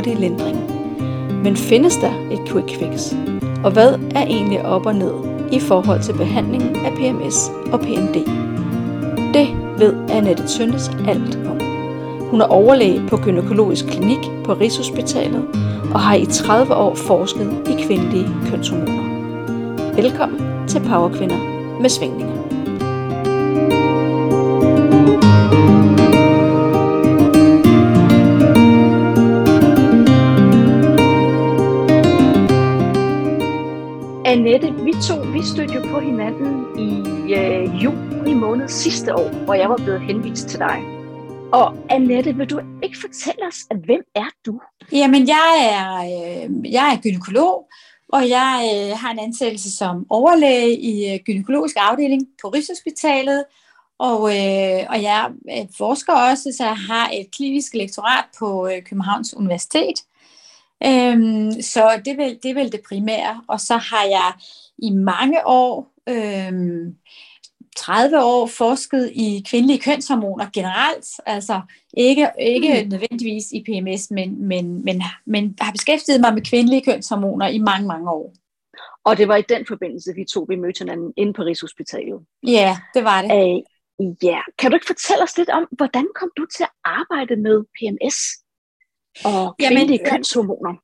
hurtig lindring. Men findes der et quick fix? Og hvad er egentlig op og ned i forhold til behandlingen af PMS og PMD? Det ved Annette Tøndes alt om. Hun er overlæge på gynækologisk klinik på Rigshospitalet og har i 30 år forsket i kvindelige kønshormoner. Velkommen til Powerkvinder med svingninger. Stødte jo på hinanden i øh, juni måned sidste år, hvor jeg var blevet henvist til dig. Og Annette, vil du ikke fortælle os, at hvem er du? Jamen, jeg er, øh, jeg er gynekolog, og jeg øh, har en ansættelse som overlæge i øh, gynækologisk afdeling på Rigshospitalet. Og, øh, og jeg er forsker også, så jeg har et klinisk lektorat på øh, Københavns Universitet. Øhm, så det er, vel, det er vel det primære. Og så har jeg i mange år, øhm, 30 år, forsket i kvindelige kønshormoner generelt. Altså ikke, ikke mm. nødvendigvis i PMS, men, men, men, men har beskæftiget mig med kvindelige kønshormoner i mange, mange år. Og det var i den forbindelse, vi to vi mødte hinanden inde på Rigshospitalet. Ja, det var det. Æh, ja, kan du ikke fortælle os lidt om, hvordan kom du til at arbejde med PMS og kvindelige Jamen, kønshormoner?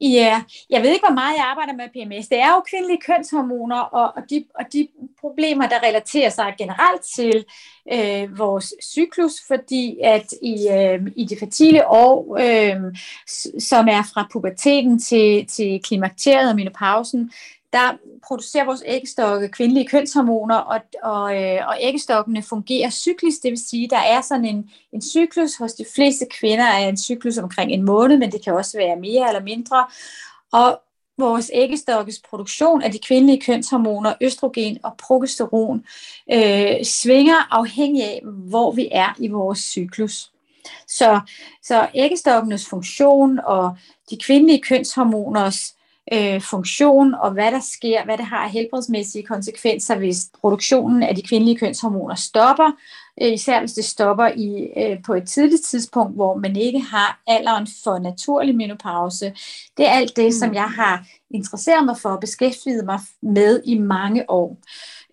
Ja, jeg ved ikke, hvor meget jeg arbejder med PMS. Det er jo kvindelige kønshormoner, og, og, de, og de problemer, der relaterer sig generelt til øh, vores cyklus, fordi at i, øh, i de fertile år, øh, som er fra puberteten til, til klimakteriet og menopausen, der producerer vores æggestokke kvindelige kønshormoner, og, og, øh, og æggestokkene fungerer cyklisk, det vil sige, der er sådan en, en cyklus hos de fleste kvinder, er en cyklus omkring en måned, men det kan også være mere eller mindre. Og vores æggestokkes produktion af de kvindelige kønshormoner, østrogen og progesteron, øh, svinger afhængig af, hvor vi er i vores cyklus. Så, så æggestokkenes funktion og de kvindelige kønshormoners øh, funktion og hvad der sker, hvad det har af helbredsmæssige konsekvenser, hvis produktionen af de kvindelige kønshormoner stopper, øh, især hvis det stopper i øh, på et tidligt tidspunkt, hvor man ikke har alderen for naturlig menopause. Det er alt det, mm. som jeg har interesseret mig for og beskæftiget mig med i mange år.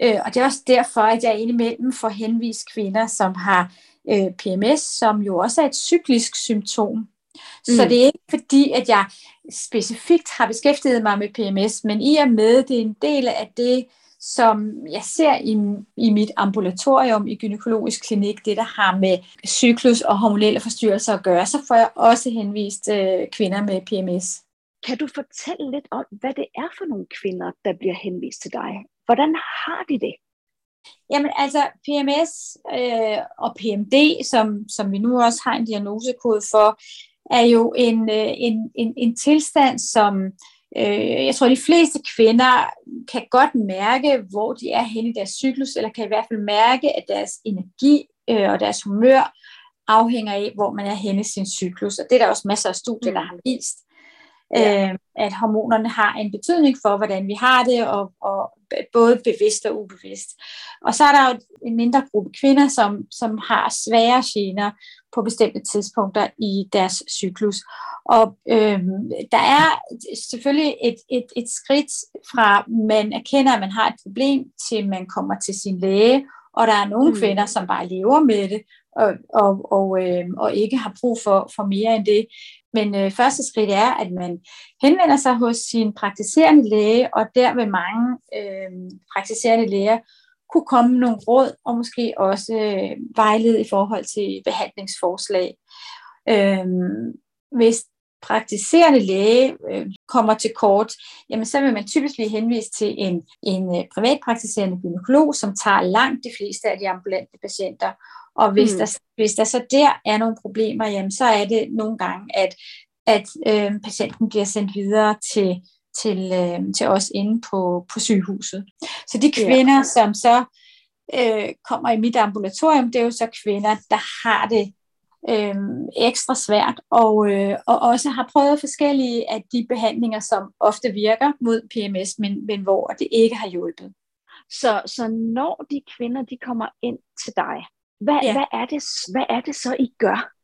Øh, og det er også derfor, at jeg indimellem får henvist kvinder, som har øh, PMS, som jo også er et cyklisk symptom. Så mm. det er ikke fordi, at jeg specifikt har beskæftiget mig med PMS, men i og med, det er en del af det, som jeg ser i, i mit ambulatorium i gynækologisk klinik, det der har med cyklus og hormonelle forstyrrelser at gøre, så får jeg også henvist øh, kvinder med PMS. Kan du fortælle lidt om, hvad det er for nogle kvinder, der bliver henvist til dig? Hvordan har de det? Jamen altså PMS øh, og PMD, som, som vi nu også har en diagnosekode for, er jo en, øh, en, en, en tilstand, som øh, jeg tror, de fleste kvinder kan godt mærke, hvor de er henne i deres cyklus, eller kan i hvert fald mærke, at deres energi øh, og deres humør afhænger af, hvor man er henne i sin cyklus. Og det er der også masser af studier, der mm. har vist, ja. øh, at hormonerne har en betydning for, hvordan vi har det, og, og både bevidst og ubevidst. Og så er der jo en mindre gruppe kvinder, som, som har svære gener på bestemte tidspunkter i deres cyklus. Og øh, der er selvfølgelig et, et, et skridt fra, man erkender, at man har et problem, til man kommer til sin læge, og der er nogle mm. kvinder, som bare lever med det, og, og, og, øh, og ikke har brug for, for mere end det. Men øh, første skridt er, at man henvender sig hos sin praktiserende læge, og der vil mange øh, praktiserende læger kunne komme nogle råd, og måske også øh, vejlede i forhold til behandlingsforslag. Øh, hvis praktiserende læge øh, kommer til kort, jamen så vil man typisk blive henvist til en, en øh, privatpraktiserende gynekolog, som tager langt de fleste af de ambulante patienter. Og hvis, mm. der, hvis der så der er nogle problemer, jamen så er det nogle gange, at, at øh, patienten bliver sendt videre til til, øh, til os inde på, på sygehuset. Så de kvinder, ja. som så øh, kommer i mit ambulatorium, det er jo så kvinder, der har det øh, ekstra svært, og, øh, og også har prøvet forskellige af de behandlinger, som ofte virker mod PMS, men, men hvor det ikke har hjulpet. Så, så når de kvinder de kommer ind til dig, hvad, ja. hvad, er det, hvad er det så, I gør?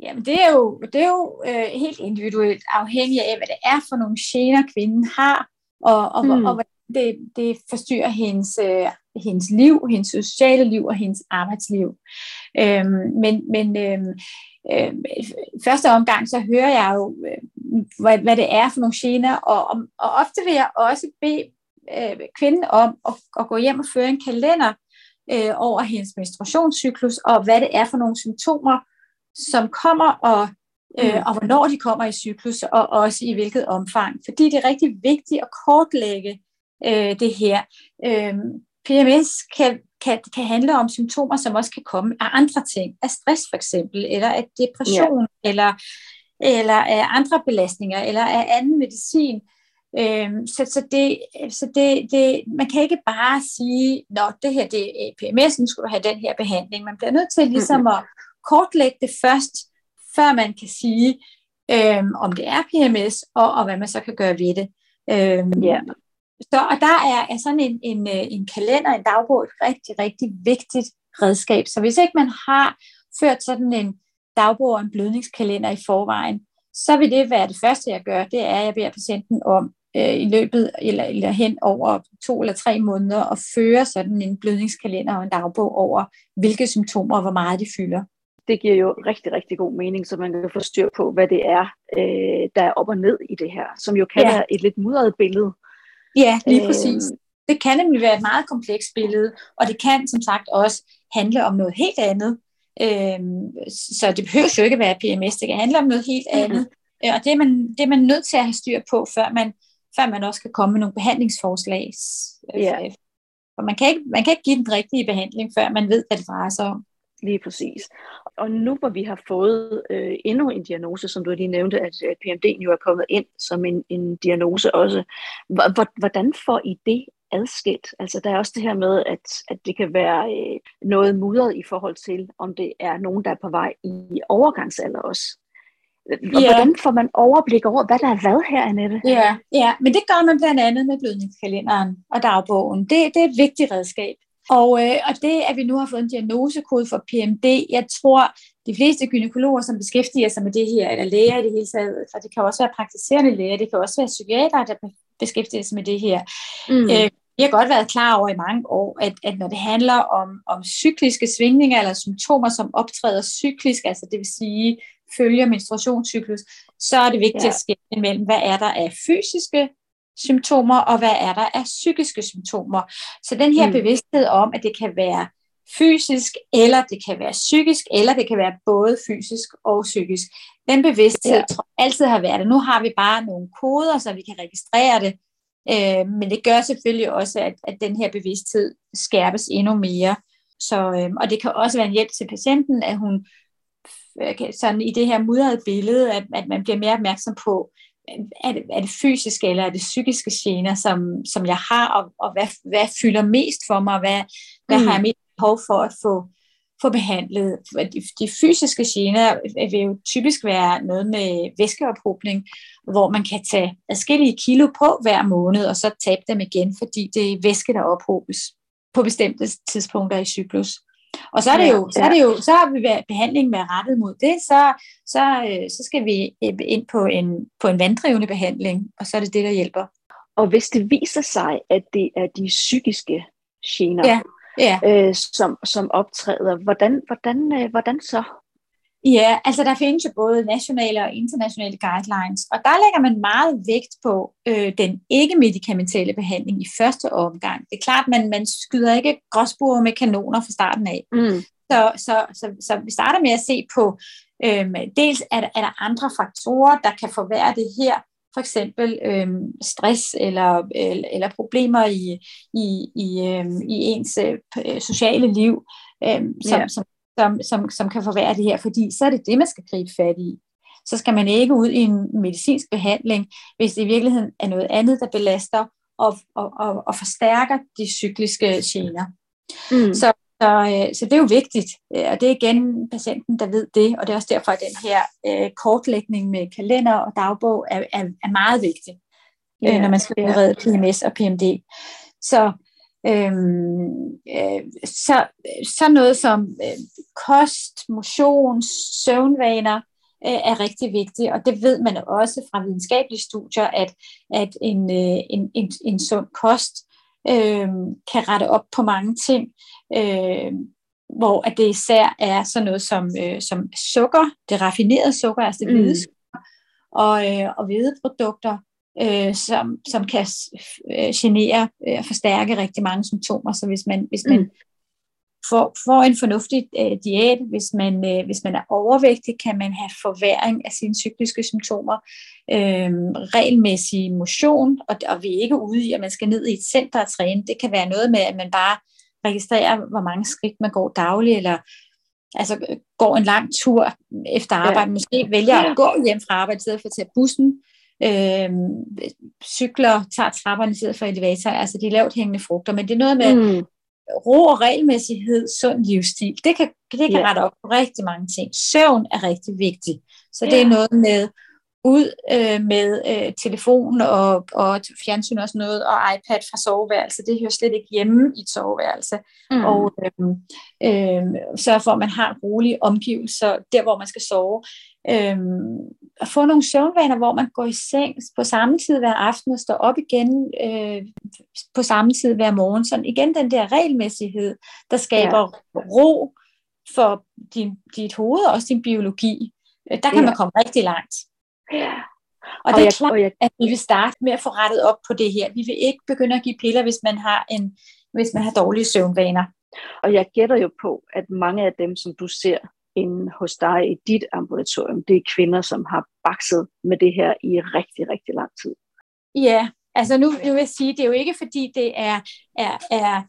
Jamen, det er jo, det er jo øh, helt individuelt afhængigt af, hvad det er for nogle gener, kvinden har, og, og, mm. og, og hvordan det, det forstyrrer hendes, øh, hendes liv, hendes sociale liv og hendes arbejdsliv. Øhm, men men øhm, øh, første omgang, så hører jeg jo, øh, hvad, hvad det er for nogle gener, og, og, og ofte vil jeg også bede øh, kvinden om at, at gå hjem og føre en kalender øh, over hendes menstruationscyklus, og hvad det er for nogle symptomer, som kommer, og, øh, mm. og hvornår de kommer i cyklus, og også i hvilket omfang. Fordi det er rigtig vigtigt at kortlægge øh, det her. Øh, PMS kan, kan, kan handle om symptomer, som også kan komme af andre ting, af stress for eksempel, eller af depression, ja. eller, eller af andre belastninger, eller af anden medicin. Øhm, så så, det, så det, det, man kan ikke bare sige, at det her det er PMS, nu skal du have den her behandling. Man bliver nødt til ligesom at kortlægge det først, før man kan sige, øhm, om det er PMS, og, og hvad man så kan gøre ved det. Øhm, yeah. Så, og der er, er sådan en, en, øh, en kalender, en dagbog, et rigtig, rigtig vigtigt redskab. Så hvis ikke man har ført sådan en dagbog og en blødningskalender i forvejen, så vil det være det første, jeg gør, det er, at jeg beder patienten om øh, i løbet eller, eller hen over to eller tre måneder at føre sådan en blødningskalender og en dagbog over, hvilke symptomer og hvor meget de fylder. Det giver jo rigtig, rigtig god mening, så man kan få styr på, hvad det er, øh, der er op og ned i det her, som jo kan ja. være et lidt mudret billede. Ja, lige præcis. Øh, det kan nemlig være et meget komplekst billede, og det kan som sagt også handle om noget helt andet. Øh, så det behøver jo ikke være PMS, det kan handle om noget helt andet. Mm-hmm. Og det er, man, det er man nødt til at have styr på, før man, før man også kan komme med nogle behandlingsforslag. Ja. For man kan, ikke, man kan ikke give den rigtige behandling, før man ved, hvad det drejer sig om. Lige præcis. Og nu hvor vi har fået øh, endnu en diagnose, som du lige nævnte, at, at PMD jo er kommet ind som en, en diagnose også, hvordan får I det adskilt? Altså der er også det her med, at, at det kan være øh, noget mudret i forhold til, om det er nogen, der er på vej i overgangsalder også. Og ja. hvordan får man overblik over, hvad der er hvad her, Annette? Ja, ja, men det gør man blandt andet med blødningskalenderen og dagbogen. Det, det er et vigtigt redskab. Og, øh, og det, at vi nu har fået en diagnosekode for PMD, jeg tror, de fleste gynekologer, som beskæftiger sig med det her, eller læger i det hele taget, for det kan også være praktiserende læger, det kan også være psykiater, der beskæftiger sig med det her. Mm. Øh, jeg har godt været klar over i mange år, at, at når det handler om, om cykliske svingninger eller symptomer, som optræder cyklisk, altså det vil sige følger menstruationscyklus, så er det vigtigt ja. at skille mellem, hvad er der af fysiske symptomer, og hvad er der af psykiske symptomer. Så den her mm. bevidsthed om, at det kan være fysisk, eller det kan være psykisk, eller det kan være både fysisk og psykisk. Den bevidsthed ja. tror jeg altid har været det. Nu har vi bare nogle koder, så vi kan registrere det, øh, men det gør selvfølgelig også, at, at den her bevidsthed skærpes endnu mere. Så, øh, og det kan også være en hjælp til patienten, at hun øh, sådan i det her mudrede billede, at, at man bliver mere opmærksom på, er det, er det fysiske eller er det psykiske gener, som, som jeg har, og, og hvad, hvad fylder mest for mig, og hvad, hvad mm. har jeg mest behov for at få, få behandlet. De, de fysiske gener vil jo typisk være noget med væskeophobning, hvor man kan tage adskillige kilo på hver måned, og så tabe dem igen, fordi det er væske, der ophobes på bestemte tidspunkter i cyklus. Og så er det jo, så er det jo, så har vi behandling med rettet mod det, så, så, øh, så skal vi ind på en, på en vanddrivende behandling, og så er det det, der hjælper. Og hvis det viser sig, at det er de psykiske gener, ja. Ja. Øh, som, som optræder, hvordan, hvordan, øh, hvordan så? Ja, altså der findes jo både nationale og internationale guidelines, og der lægger man meget vægt på øh, den ikke-medikamentelle behandling i første omgang. Det er klart, man, man skyder ikke gråsbure med kanoner fra starten af. Mm. Så, så, så, så vi starter med at se på, øh, dels er der, er der andre faktorer, der kan forværre det her, for eksempel øh, stress eller, eller, eller problemer i, i, i, øh, i ens øh, sociale liv, øh, som, yeah. som som, som, som kan forværre det her, fordi så er det det, man skal gribe fat i. Så skal man ikke ud i en medicinsk behandling, hvis det i virkeligheden er noget andet, der belaster og, og, og, og forstærker de cykliske gener. Mm. Så, så, øh, så det er jo vigtigt, øh, og det er igen patienten, der ved det, og det er også derfor, at den her øh, kortlægning med kalender og dagbog er, er, er meget vigtig, yeah, øh, når man skal udrede PMS og PMD. Så Øhm, øh, så, så noget som øh, kost, motion, søvnvaner øh, er rigtig vigtigt, og det ved man også fra videnskabelige studier, at, at en, øh, en, en, en sund kost øh, kan rette op på mange ting, øh, hvor at det især er sådan noget som, øh, som sukker, det raffinerede sukker, altså det hvide mm. sukker, og, øh, og hvide produkter, øh, som, som kan øh, genere og øh, forstærke rigtig mange symptomer. Så hvis man, hvis man mm. får, får en fornuftig øh, diæt, hvis man, øh, hvis man er overvægtig, kan man have forværing af sine cykliske symptomer. Øh, regelmæssig motion, og, og vi er ikke ude i, at man skal ned i et center og træne. Det kan være noget med, at man bare registrerer, hvor mange skridt man går dagligt, eller altså går en lang tur efter arbejde, ja. måske vælger at gå hjem fra arbejde, i stedet for at tage bussen, øh, cykler, tager trapperne i stedet for elevator, altså de lavt hængende frugter, men det er noget med mm. ro og regelmæssighed, sund livsstil. Det kan, det kan yeah. rette op på rigtig mange ting. Søvn er rigtig vigtigt, så det yeah. er noget med ud øh, med øh, telefon og, og fjernsyn og sådan noget, og iPad fra soveværelse. Det hører slet ikke hjemme i et soveværelse. Mm. Og øh, øh, sørge for, at man har rolige omgivelser der, hvor man skal sove. Øh, at få nogle søvnvaner, hvor man går i seng på samme tid hver aften og står op igen øh, på samme tid hver morgen. Så igen den der regelmæssighed, der skaber ja. ro for din, dit hoved og også din biologi. Øh, der kan ja. man komme rigtig langt. Ja. Og, og det er jeg, klart, jeg, at vi vil starte med at få rettet op på det her. Vi vil ikke begynde at give piller, hvis man har, en, hvis man har dårlige søvnvaner. Og jeg gætter jo på, at mange af dem, som du ser inde hos dig i dit ambulatorium, det er kvinder, som har bakset med det her i rigtig, rigtig lang tid. Ja, altså nu, nu vil jeg sige, det er jo ikke fordi, det er, er, er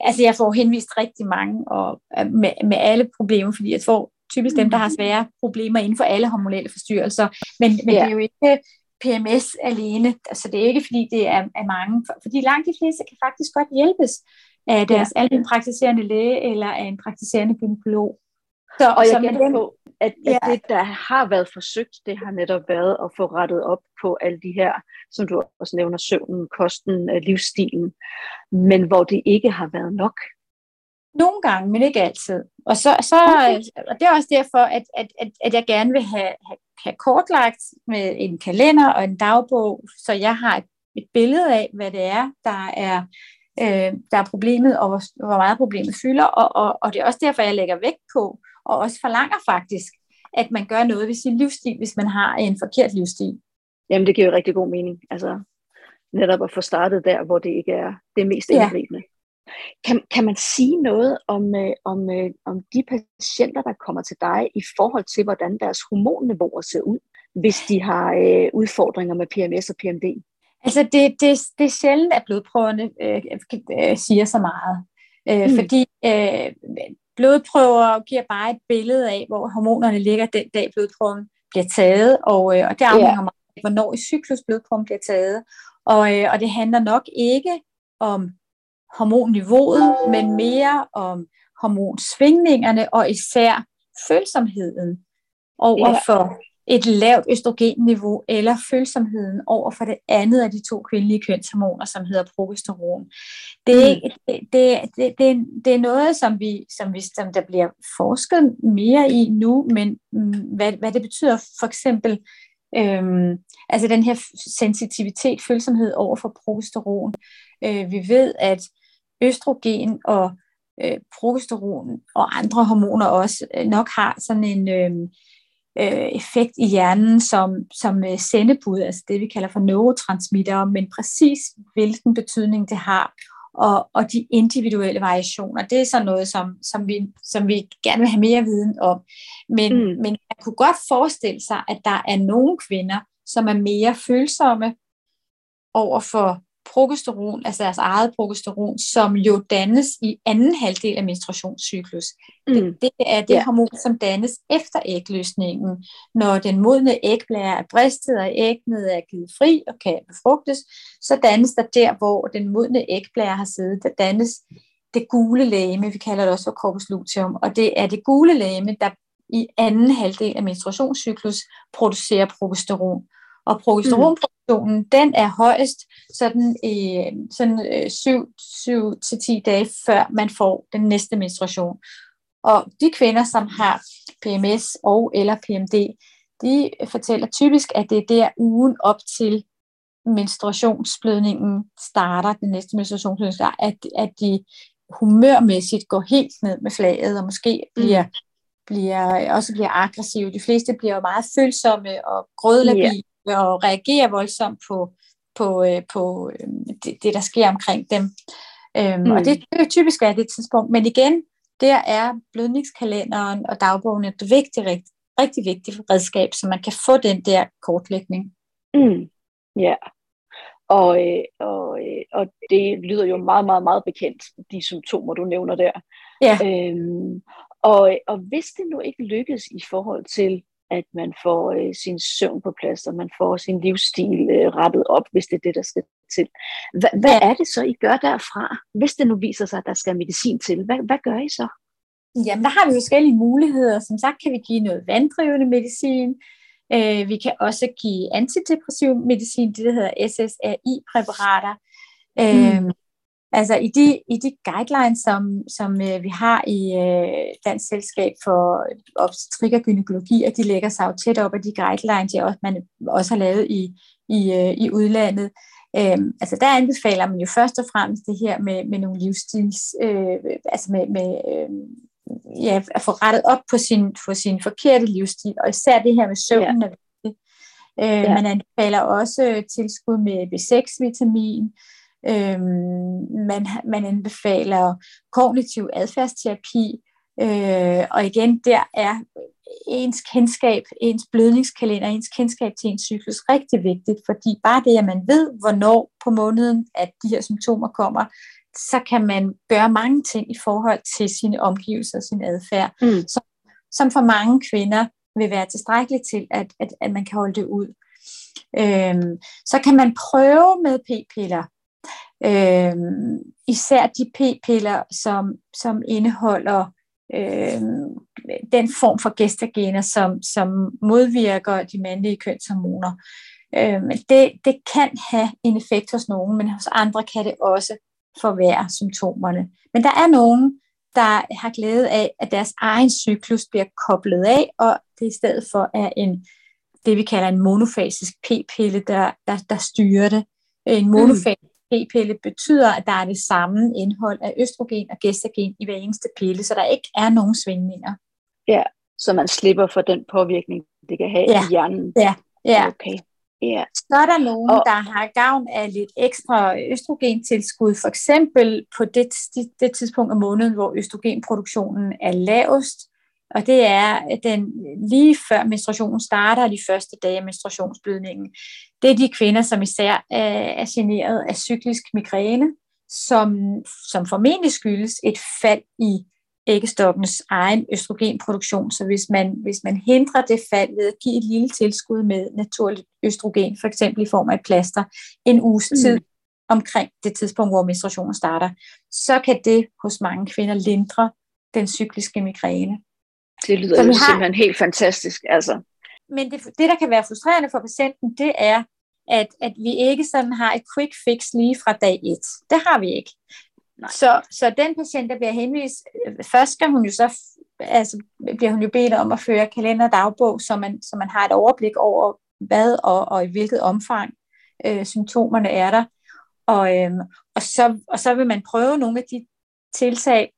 altså jeg får henvist rigtig mange og med, med alle problemer, fordi jeg får typisk dem, der har svære problemer inden for alle hormonelle forstyrrelser. Men, men ja. det er jo ikke PMS alene, altså det er ikke fordi, det er, er mange, fordi langt de fleste kan faktisk godt hjælpes af deres ja. almindelige praktiserende læge eller af en praktiserende gynekolog. Så, og jeg gætter på, at, at ja. det, der har været forsøgt, det har netop været at få rettet op på alle de her, som du også nævner, søvnen, kosten, øh, livsstilen, men hvor det ikke har været nok. Nogle gange, men ikke altid. Og, så, så, okay. og det er også derfor, at, at, at, at jeg gerne vil have, have, have kortlagt med en kalender og en dagbog, så jeg har et, et billede af, hvad det er, der er, øh, der er problemet, og hvor, hvor meget problemet fylder. Og, og, og det er også derfor, jeg lægger vægt på, og også forlanger faktisk, at man gør noget ved sin livsstil, hvis man har en forkert livsstil. Jamen, det giver jo rigtig god mening. Altså, netop at få startet der, hvor det ikke er det mest indgribende. Ja. Kan, kan man sige noget om, øh, om, øh, om de patienter, der kommer til dig, i forhold til, hvordan deres hormonniveauer ser ud, hvis de har øh, udfordringer med PMS og PMD? Altså, det, det, det er sjældent, at blodprøverne øh, øh, siger så meget. Øh, mm. Fordi øh, blodprøver giver bare et billede af, hvor hormonerne ligger den dag, blodprøven bliver taget, og, øh, og det afhænger yeah. meget af, hvornår i cyklus blodprøven bliver taget. Og, øh, og det handler nok ikke om hormonniveauet, men mere om hormonsvingningerne og især følsomheden over for et lavt østrogenniveau eller følsomheden over for det andet af de to kvindelige kønshormoner, som hedder progesteron. Det, mm. det, det, det, det, det er noget, som, vi, som, vi, som der bliver forsket mere i nu, men mm, hvad, hvad det betyder for eksempel, øhm, altså den her sensitivitet, følsomhed over for progesteron. Øh, vi ved, at østrogen og øh, progesteron og andre hormoner også øh, nok har sådan en... Øh, øh, effekt i hjernen som, som øh, sendebud, altså det vi kalder for neurotransmitter, men præcis hvilken betydning det har, og, og de individuelle variationer, det er sådan noget, som, som, vi, som vi gerne vil have mere viden om. Men, mm. men man kunne godt forestille sig, at der er nogle kvinder, som er mere følsomme over for progesteron, altså deres eget progesteron, som jo dannes i anden halvdel af menstruationscyklus. Mm. Det, det er det yeah. hormon, som dannes efter ægløsningen. Når den modne ægblære er bristet, og ægnet er givet fri og kan befrugtes, så dannes der der, hvor den modne ægblære har siddet, der dannes det gule lægeme, vi kalder det også for corpus luteum, og det er det gule lægeme, der i anden halvdel af menstruationscyklus producerer progesteron. Og progesteron mm menstruationen, den er højst sådan, øh, sådan øh, 7-10 dage før man får den næste menstruation. Og de kvinder, som har PMS og eller PMD, de fortæller typisk, at det er der ugen op til menstruationsblødningen starter, den næste menstruationsblødning starter, at, at de humørmæssigt går helt ned med flaget, og måske bliver, mm. bliver, også bliver aggressive. De fleste bliver jo meget følsomme og grødlabile yeah. Og reagerer voldsomt på, på, øh, på øh, det, det, der sker omkring dem. Øhm, mm. Og det, det er typisk er det tidspunkt. Men igen, der er blødningskalenderen og dagbogen et vigtigt, rigtig, rigtig vigtigt redskab, så man kan få den der kortlægning. Mm. Ja, yeah. Og, øh, og, øh, og det lyder jo meget, meget, meget bekendt, de symptomer, du nævner der. Ja. Øhm, og, og hvis det nu ikke lykkes i forhold til, at man får øh, sin søvn på plads, og man får sin livsstil øh, rettet op, hvis det er det, der skal til. Hva, hvad er det så, I gør derfra, hvis det nu viser sig, at der skal medicin til? Hvad, hvad gør I så? Jamen, der har vi forskellige muligheder. Som sagt kan vi give noget vanddrivende medicin. Øh, vi kan også give antidepressiv medicin, det der hedder SSRI-præparater. Mm. Øh, altså i de, i de guidelines, som, som øh, vi har i øh, Dansk Selskab for Obstetrik og Gynækologi, og de lægger sig jo tæt op af de guidelines, jeg også, man også har lavet i, i, øh, i udlandet. Øh, altså der anbefaler man jo først og fremmest det her med, med nogle livsstils, øh, altså med, med øh, ja, at få rettet op på sin, på sin forkerte livsstil, og især det her med søvnen ja. er vigtigt. Øh, ja. Man anbefaler også tilskud med B6-vitamin, øh, man, man anbefaler kognitiv adfærdsterapi, øh, og igen, der er ens kendskab, ens blødningskalender, ens kendskab til ens cyklus rigtig vigtigt, fordi bare det, at man ved, hvornår på måneden, at de her symptomer kommer, så kan man gøre mange ting i forhold til sine omgivelser og sin adfærd, mm. som, som for mange kvinder vil være tilstrækkeligt til, at, at, at man kan holde det ud. Øhm, så kan man prøve med p-piller. Øhm, især de p-piller, som, som indeholder øhm, den form for gestagener, som, som modvirker de mandlige kønshormoner. Øhm, det, det kan have en effekt hos nogen, men hos andre kan det også forværre symptomerne. Men der er nogen, der har glæde af, at deres egen cyklus bliver koblet af, og det i stedet for er en, det vi kalder en monofasisk p-pille, der, der, der styrer det. En monofasisk p-pille betyder, at der er det samme indhold af østrogen og gestagen i hver eneste pille, så der ikke er nogen svingninger. Ja, så man slipper for den påvirkning, det kan have ja. i hjernen. Ja, ja. Okay. Ja. Så er der nogen, og, der har gavn af lidt ekstra østrogentilskud, for eksempel på det, det, det tidspunkt af måneden, hvor østrogenproduktionen er lavest, og det er den lige før menstruationen starter, de første dage af menstruationsblødningen. Det er de kvinder, som især er generet af cyklisk migræne, som, som formentlig skyldes et fald i æggestokkens egen østrogenproduktion. Så hvis man, hvis man hindrer det fald ved at give et lille tilskud med naturligt østrogen, for eksempel i form af et plaster, en uges mm. tid omkring det tidspunkt, hvor menstruationen starter, så kan det hos mange kvinder lindre den cykliske migræne. Det lyder jo har... simpelthen helt fantastisk. Altså. Men det, det, der kan være frustrerende for patienten, det er, at, at vi ikke sådan har et quick fix lige fra dag et. Det har vi ikke. Så, så den patient, der bliver henvist, øh, først skal hun jo så, altså bliver hun jo bedt om at føre kalender dagbog, så man, så man har et overblik over, hvad og, og i hvilket omfang øh, symptomerne er der. Og, øh, og, så, og så vil man prøve nogle af de tiltag,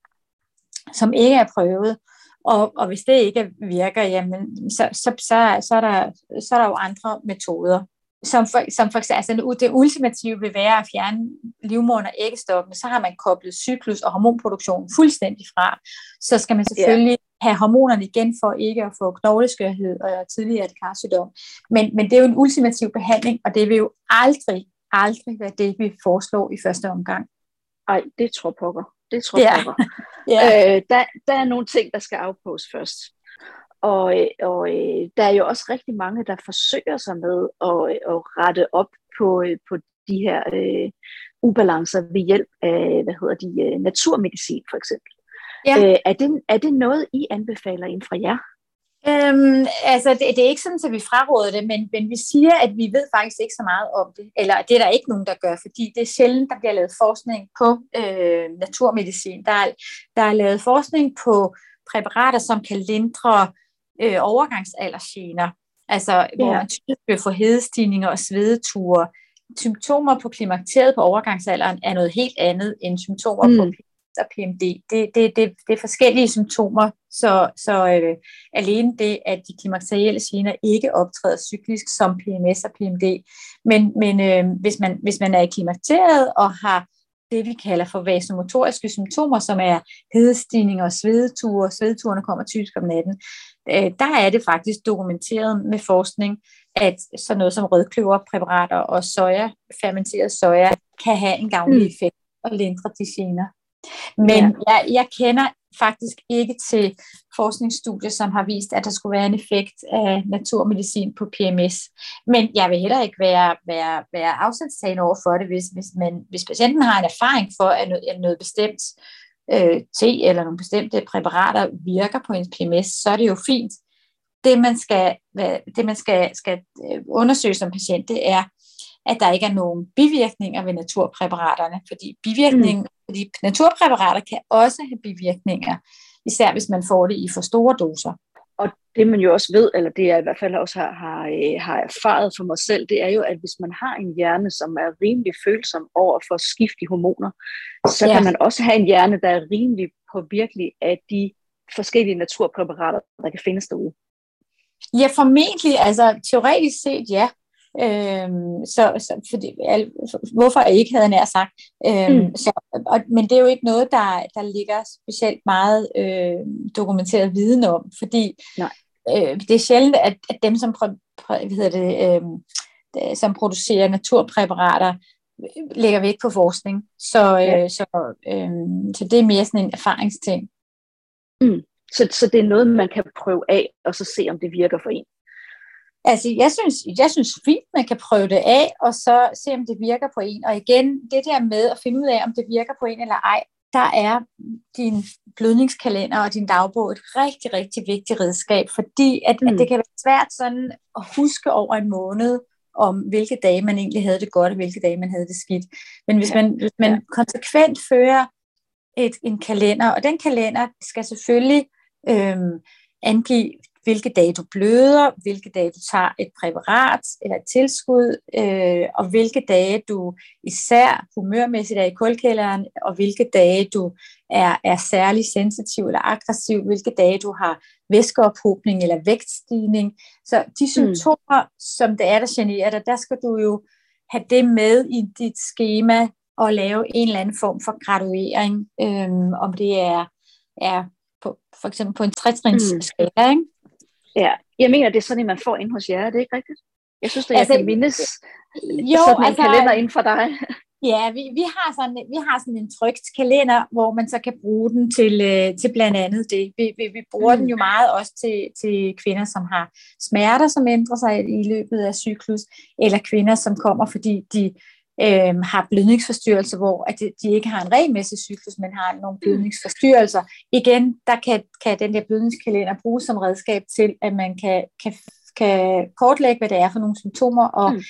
som ikke er prøvet. Og, og hvis det ikke virker, jamen, så, så, så, så, er der, så er der jo andre metoder som for, som for eksempel, altså det ultimative vil være at fjerne livmoderen og æggestokken, så har man koblet cyklus og hormonproduktion fuldstændig fra. Så skal man selvfølgelig yeah. have hormonerne igen for ikke at få knogleskørhed og tidligere karsygdom. Men, men det er jo en ultimativ behandling, og det vil jo aldrig, aldrig være det, vi foreslår i første omgang. Ej, det tror pokker. Det tror yeah. pokker. Yeah. øh, der, der er nogle ting, der skal afpås først. Og, øh, og øh, der er jo også rigtig mange, der forsøger sig med at, øh, at rette op på, på de her øh, ubalancer ved hjælp af, hvad hedder de, naturmedicin for eksempel. Ja. Øh, er, det, er det noget, I anbefaler inden fra jer? Øhm, altså, det, det er ikke sådan, at vi fraråder det, men, men vi siger, at vi ved faktisk ikke så meget om det. Eller det er der ikke nogen, der gør, fordi det er sjældent, der bliver lavet forskning på øh, naturmedicin. Der er, der er lavet forskning på præparater, som kan lindre øh, overgangsaldersgener. Altså, ja. hvor man typisk vil få hedestigninger og svedeture. Symptomer på klimakteriet på overgangsalderen er noget helt andet end symptomer mm. på og PMD. Det, det, det, det er forskellige symptomer, så, så øh, alene det, at de klimakterielle gener ikke optræder cyklisk som PMS og PMD, men, men øh, hvis, man, hvis man er i klimakteriet og har det, vi kalder for vasomotoriske symptomer, som er hedestigninger og svedeture. Svedeturene kommer typisk om natten. Øh, der er det faktisk dokumenteret med forskning, at sådan noget som rødkløverpræparater og soja, fermenteret soja, kan have en gavnlig effekt og lindre de gener. Men ja. jeg, jeg kender faktisk ikke til forskningsstudier, som har vist, at der skulle være en effekt af naturmedicin på PMS. Men jeg vil heller ikke være, være, være afsatstagende over for det, hvis, hvis, man, hvis patienten har en erfaring for, at noget, at noget bestemt øh, te eller nogle bestemte præparater virker på ens PMS, så er det jo fint. Det, man skal, det, man skal, skal øh, undersøge som patient, det er, at der ikke er nogen bivirkninger ved naturpræparaterne, fordi bivirkningen, mm. fordi naturpræparater kan også have bivirkninger, især hvis man får det i for store doser. Og det man jo også ved, eller det jeg i hvert fald også har, har, øh, har erfaret for mig selv, det er jo, at hvis man har en hjerne, som er rimelig følsom over for skift i hormoner, så ja. kan man også have en hjerne, der er rimelig påvirkelig af de forskellige naturpræparater, der kan findes derude. Ja, formentlig. Altså teoretisk set, ja. Øhm, så, så fordi, al, hvorfor ikke, havde jeg nær sagt. Øhm, mm. så, og, men det er jo ikke noget, der, der ligger specielt meget øh, dokumenteret viden om, fordi Nej. Øh, det er sjældent, at, at dem, som, præ, hvad hedder det, øh, som producerer naturpræparater, lægger væk på forskning. Så, øh, ja. så, øh, så det er mere sådan en erfaringsting. Mm. Så, så det er noget, man kan prøve af, og så se, om det virker for en. Altså, jeg synes, jeg synes fint, man kan prøve det af, og så se, om det virker på en. Og igen, det der med at finde ud af, om det virker på en eller ej, der er din blødningskalender og din dagbog et rigtig, rigtig vigtigt redskab, fordi at, mm. at det kan være svært sådan at huske over en måned, om hvilke dage man egentlig havde det godt, og hvilke dage man havde det skidt. Men hvis man, hvis man konsekvent fører et, en kalender, og den kalender skal selvfølgelig øhm, angive hvilke dage du bløder, hvilke dage du tager et præparat eller et tilskud, øh, og hvilke dage du især humørmæssigt er i kulkælderen, og hvilke dage du er, er særlig sensitiv eller aggressiv, hvilke dage du har væskeophobning eller vægtstigning. Så de mm. symptomer, mm. som det er, der generer dig, der skal du jo have det med i dit schema og lave en eller anden form for graduering, øhm, om det er, er på, for eksempel på en trætrins mm. skala, ikke? Ja, jeg mener, det er sådan, at man får ind hos jer, er det ikke rigtigt? Jeg synes, at jeg altså, kan mindes jo, sådan en altså, kalender inden for dig. Ja, vi, vi, har sådan, vi har sådan en trygt kalender, hvor man så kan bruge den til, øh, til blandt andet det. Vi, vi, vi bruger mm. den jo meget også til, til kvinder, som har smerter, som ændrer sig i løbet af cyklus, eller kvinder, som kommer, fordi de øh, har blødningsforstyrrelser, hvor at de ikke har en regelmæssig cyklus, men har nogle mm. blødningsforstyrrelser. Igen, der kan, kan den der blødningskalender bruges som redskab til, at man kan, kan, kan kortlægge, hvad det er for nogle symptomer, og, mm.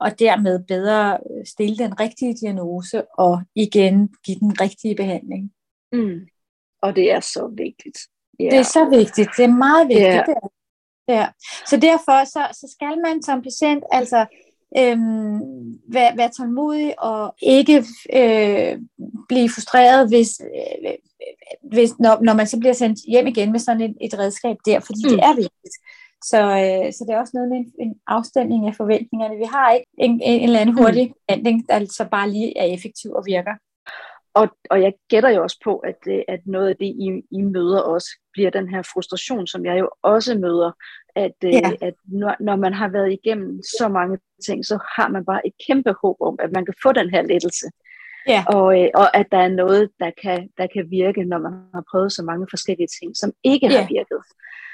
og dermed bedre stille den rigtige diagnose, og igen give den rigtige behandling. Mm. Og det er så vigtigt. Yeah. Det er så vigtigt. Det er meget vigtigt. Yeah. Ja. Så derfor så, så skal man som patient altså øhm, være, være tålmodig og ikke øh, blive frustreret, hvis, øh, hvis, når, når man så bliver sendt hjem igen med sådan et, et redskab der, fordi mm. det er vigtigt. Så, øh, så det er også noget med en, en afstemning af forventningerne. Vi har ikke en, en, en eller anden mm. hurtig behandling, der så bare lige er effektiv og virker. Og, og jeg gætter jo også på, at, øh, at noget af det, I, I møder også, bliver den her frustration, som jeg jo også møder, at, øh, ja. at når, når man har været igennem så mange ting, så har man bare et kæmpe håb om, at man kan få den her lettelse. Ja. Og, øh, og at der er noget, der kan, der kan virke, når man har prøvet så mange forskellige ting, som ikke ja. har virket.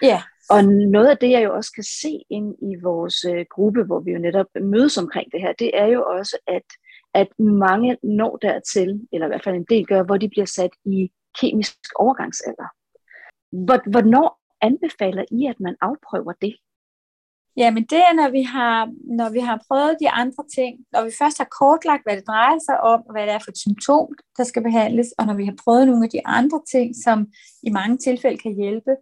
Ja. Og noget af det, jeg jo også kan se ind i vores øh, gruppe, hvor vi jo netop mødes omkring det her, det er jo også, at at mange når dertil, eller i hvert fald en del gør, hvor de bliver sat i kemisk overgangsalder. Hvornår anbefaler I, at man afprøver det? Jamen det er, når vi, har, når vi har prøvet de andre ting, når vi først har kortlagt, hvad det drejer sig om, hvad det er for et symptom, der skal behandles, og når vi har prøvet nogle af de andre ting, som i mange tilfælde kan hjælpe.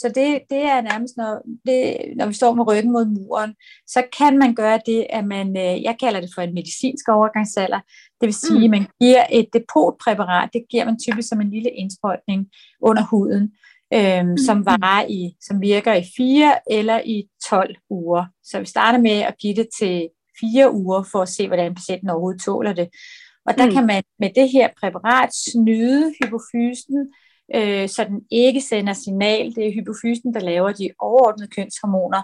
Så det, det er nærmest, når, det, når vi står med ryggen mod muren, så kan man gøre det, at man, øh, jeg kalder det for en medicinsk overgangsalder, det vil sige, mm. at man giver et depotpræparat, det giver man typisk som en lille indsprøjtning under huden, øhm, mm. som, varer i, som virker i 4 eller i 12 uger. Så vi starter med at give det til 4 uger for at se, hvordan patienten overhovedet tåler det. Og der mm. kan man med det her præparat snyde hypofysen, øh, så den ikke sender signal. Det er hypofysen, der laver de overordnede kønshormoner.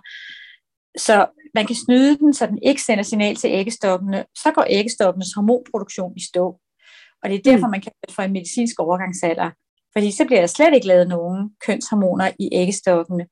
Så man kan snyde den, så den ikke sender signal til æggestokkene. Så går æggestokkenes hormonproduktion i stå. Og det er derfor, mm. man kan få en medicinsk overgangsalder. Fordi så bliver der slet ikke lavet nogen kønshormoner i æggestokkene.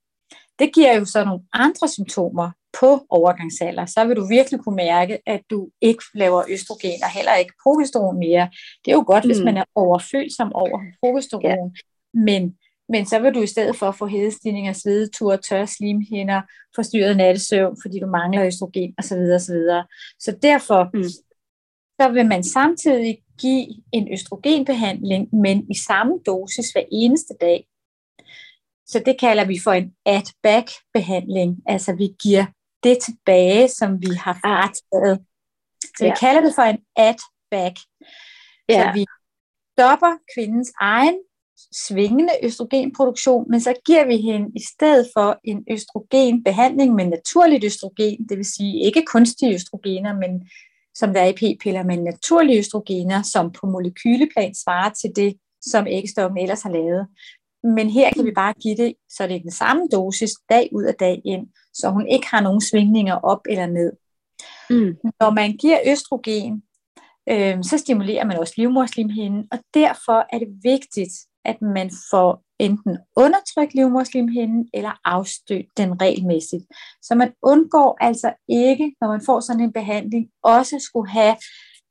Det giver jo så nogle andre symptomer på overgangsalder. Så vil du virkelig kunne mærke, at du ikke laver østrogen og heller ikke progesteron mere. Det er jo godt, mm. hvis man er overfølsom over progesteron. Ja. Men, men så vil du i stedet for få hedestigninger, svedetur, tørre slimhinder, forstyrret nattesøvn, fordi du mangler østrogen osv. osv. Så derfor mm. så vil man samtidig give en østrogenbehandling, men i samme dosis hver eneste dag. Så det kalder vi for en add-back-behandling. Altså vi giver det tilbage, som vi har frataget. Så vi ja. kalder det for en add-back. Ja. Så vi stopper kvindens egen svingende østrogenproduktion, men så giver vi hende i stedet for en østrogenbehandling med naturligt østrogen, det vil sige ikke kunstige østrogener, men som der er i p-piller, men naturlige østrogener, som på molekyleplan svarer til det, som æggestokken ellers har lavet. Men her kan vi bare give det, så det er den samme dosis dag ud af dag ind, så hun ikke har nogen svingninger op eller ned. Mm. Når man giver østrogen, øh, så stimulerer man også livmorslimhinden, og derfor er det vigtigt, at man får enten undertrykt livmorslimhinden eller afstødt den regelmæssigt. Så man undgår altså ikke, når man får sådan en behandling, også skulle have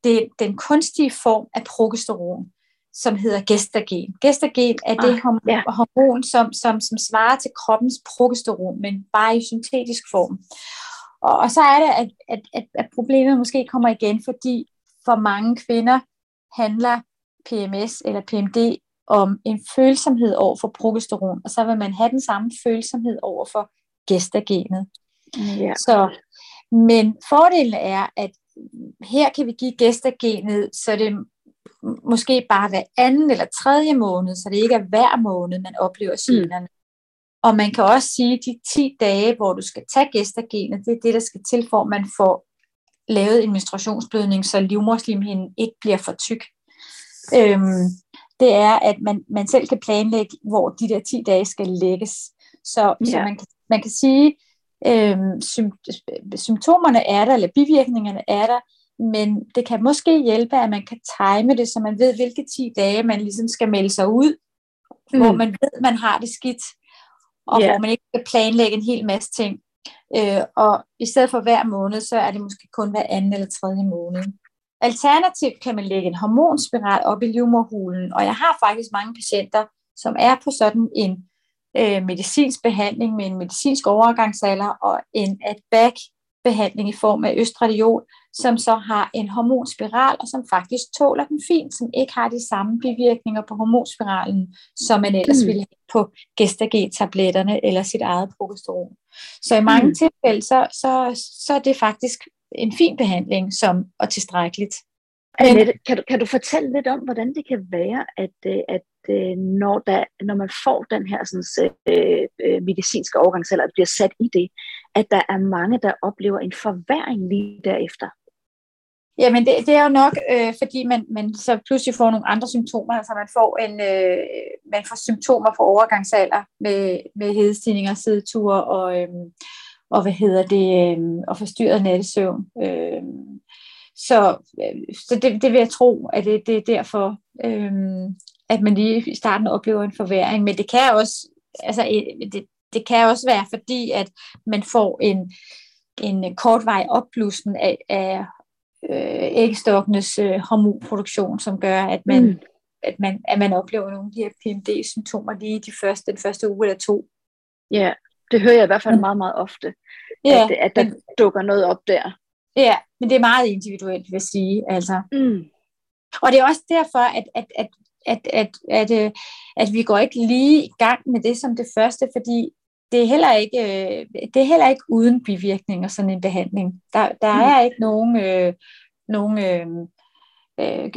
det, den kunstige form af progesteron, som hedder gestagen. Gestagen er det ah, hormon, ja. hormon som, som, som svarer til kroppens progesteron, men bare i syntetisk form. Og, og så er det, at, at, at, at problemet måske kommer igen, fordi for mange kvinder handler PMS eller PMD om en følsomhed over for progesteron, og så vil man have den samme følsomhed over for gestagenet. Ja. Så, men fordelen er, at her kan vi give gestagenet, så det måske bare hver anden eller tredje måned, så det ikke er hver måned, man oplever generne. Mm. Og man kan også sige, at de 10 dage, hvor du skal tage gestagenet, det er det, der skal til, for at man får lavet en menstruationsblødning, så livmorslimhinden ikke bliver for tyk. Øhm, det er, at man, man selv kan planlægge, hvor de der 10 dage skal lægges. Så, ja. så man, kan, man kan sige, øhm, symptomerne er der, eller bivirkningerne er der, men det kan måske hjælpe, at man kan time det, så man ved, hvilke 10 dage man ligesom skal melde sig ud, mm. hvor man ved, man har det skidt, og yeah. hvor man ikke skal planlægge en hel masse ting. Øh, og i stedet for hver måned, så er det måske kun hver anden eller tredje måned. Alternativt kan man lægge en hormonspiral op i livmorhulen, og jeg har faktisk mange patienter, som er på sådan en øh, medicinsk behandling med en medicinsk overgangsalder og en at-back behandling i form af østradiol, som så har en hormonspiral, og som faktisk tåler den fint, som ikke har de samme bivirkninger på hormonspiralen, som man ellers mm. ville have på gestagen-tabletterne eller sit eget progesteron. Så i mange mm. tilfælde, så, så, så er det faktisk en fin behandling som og tilstrækkeligt. Annette, kan du, kan du fortælle lidt om, hvordan det kan være, at, øh, at øh, når, der, når man får den her sådan, øh, øh medicinske overgang, eller bliver sat i det, at der er mange, der oplever en forværing lige derefter? Jamen det, det er jo nok, øh, fordi man, man så pludselig får nogle andre symptomer, altså man får, en, øh, man får symptomer for overgangsalder med, med hedestigninger, sideture og, øh, og hvad hedder det, øh, og forstyrret nattesøvn. Øh, så så det, det vil jeg tro, at det, det er derfor, øh, at man lige i starten oplever en forværing. Men det kan også, altså, det, det kan også være fordi, at man får en, en kortvej opblussen af, af øh, ægstokkenes øh, hormonproduktion, som gør, at man, mm. at, man, at man oplever nogle af de her PMD-symptomer lige de første, den første uge eller to. Ja, det hører jeg i hvert fald mm. meget, meget ofte, ja, at, at der men, dukker noget op der. Ja, men det er meget individuelt, vil jeg sige. Altså. Mm. Og det er også derfor, at, at, at at, at, at, øh, at vi går ikke lige i gang med det som det første, fordi det er heller ikke, øh, det er heller ikke uden bivirkninger, sådan en behandling. Der, der mm. er ikke nogen, øh, nogen øh, øh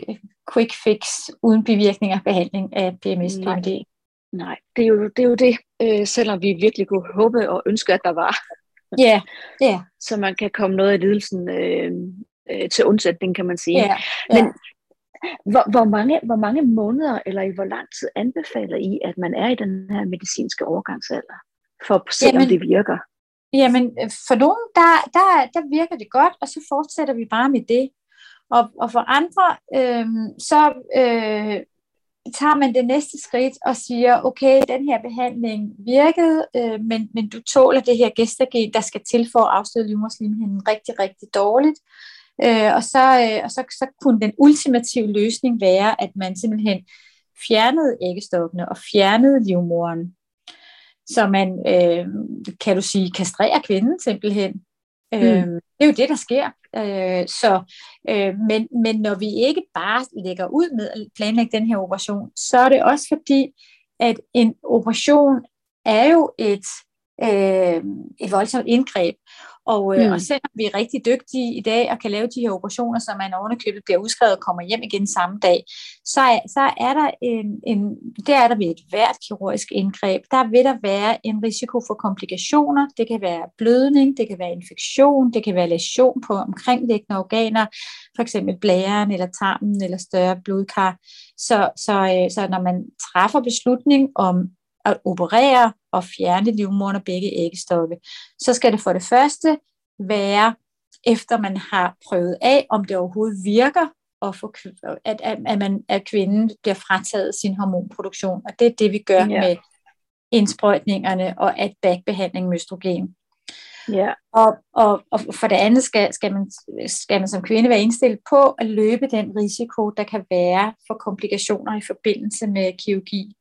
quick fix uden bivirkninger behandling af PMS-PMD. Nej, det, er jo, det er jo det, øh, selvom vi virkelig kunne håbe og ønske, at der var. Ja, yeah, ja. Yeah. Så man kan komme noget af lidelsen øh, øh, til undsætning, kan man sige. Yeah, yeah. Men hvor, hvor, mange, hvor mange måneder eller i hvor lang tid anbefaler I, at man er i den her medicinske overgangsalder? for at se, jamen, om det virker? Jamen, øh, for nogen, der, der, der virker det godt, og så fortsætter vi bare med det. Og, og for andre, øh, så øh, tager man det næste skridt og siger, okay, den her behandling virkede, øh, men, men du tåler det her gestagen, der skal til for at afstøde livmorslimhinden rigtig, rigtig dårligt. Øh, og så, øh, og så, så kunne den ultimative løsning være, at man simpelthen fjernede æggestokkene og fjernede livmoren. Så man, øh, kan du sige, kastrerer kvinden simpelthen. Mm. Øh, det er jo det, der sker. Øh, så, øh, men, men når vi ikke bare lægger ud med at planlægge den her operation, så er det også fordi, at en operation er jo et, øh, et voldsomt indgreb. Og, øh, mm. og selvom vi er rigtig dygtige i dag og kan lave de her operationer, så man ovenikøbet bliver udskrevet og kommer hjem igen samme dag, så, er, så er der en, en, der er der ved et hvert kirurgisk indgreb, der vil der være en risiko for komplikationer. Det kan være blødning, det kan være infektion, det kan være læsion på omkringliggende organer, for eksempel blæren eller tarmen eller større blodkar. Så, så, øh, så når man træffer beslutning om at operere og fjerne livmoderen og begge æggestokke, så skal det for det første være, efter man har prøvet af, om det overhovedet virker, og få, at, at, at, man, at kvinden bliver frataget sin hormonproduktion. Og det er det, vi gør ja. med indsprøjtningerne og at backbehandling med østrogen. Ja. Og, og, og for det andet skal, skal, man, skal man som kvinde være indstillet på at løbe den risiko, der kan være for komplikationer i forbindelse med kirurgi.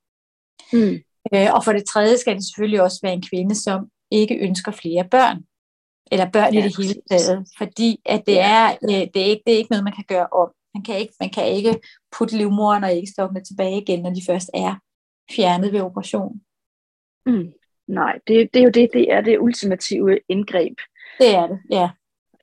Mm. Øh, og for det tredje skal det selvfølgelig også være en kvinde, som ikke ønsker flere børn, eller børn ja, i det hele taget, fordi at det, ja. er, øh, det, er ikke, det er ikke noget, man kan gøre om. Man kan ikke, man kan ikke putte livmoren og æggestokkene tilbage igen, når de først er fjernet ved operation. Mm. Nej, det, det er jo det, det er det ultimative indgreb. Det er det, ja.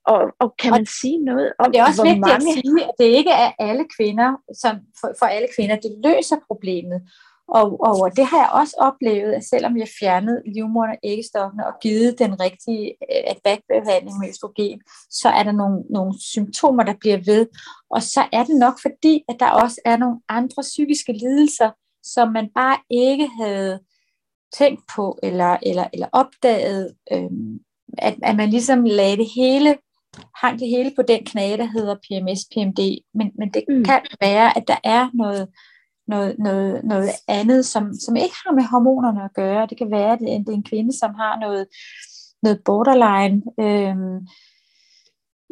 Og, og kan man sige noget om, Det er også hvor vigtigt mange... at sige, at det ikke er alle kvinder, som for, for alle kvinder, det løser problemet. Og, og det har jeg også oplevet, at selvom jeg fjernede livmoderen og æggestokkene og givet den rigtige øh, backbehandling med østrogen, så er der nogle, nogle symptomer, der bliver ved. Og så er det nok fordi, at der også er nogle andre psykiske lidelser, som man bare ikke havde tænkt på eller, eller, eller opdaget, øhm, at, at man ligesom lagde det hele, hang det hele på den knage, der hedder PMS, PMD. Men, men det mm. kan være, at der er noget noget, noget, noget andet, som, som ikke har med hormonerne at gøre. Det kan være, at det er en kvinde, som har noget, noget borderline øh,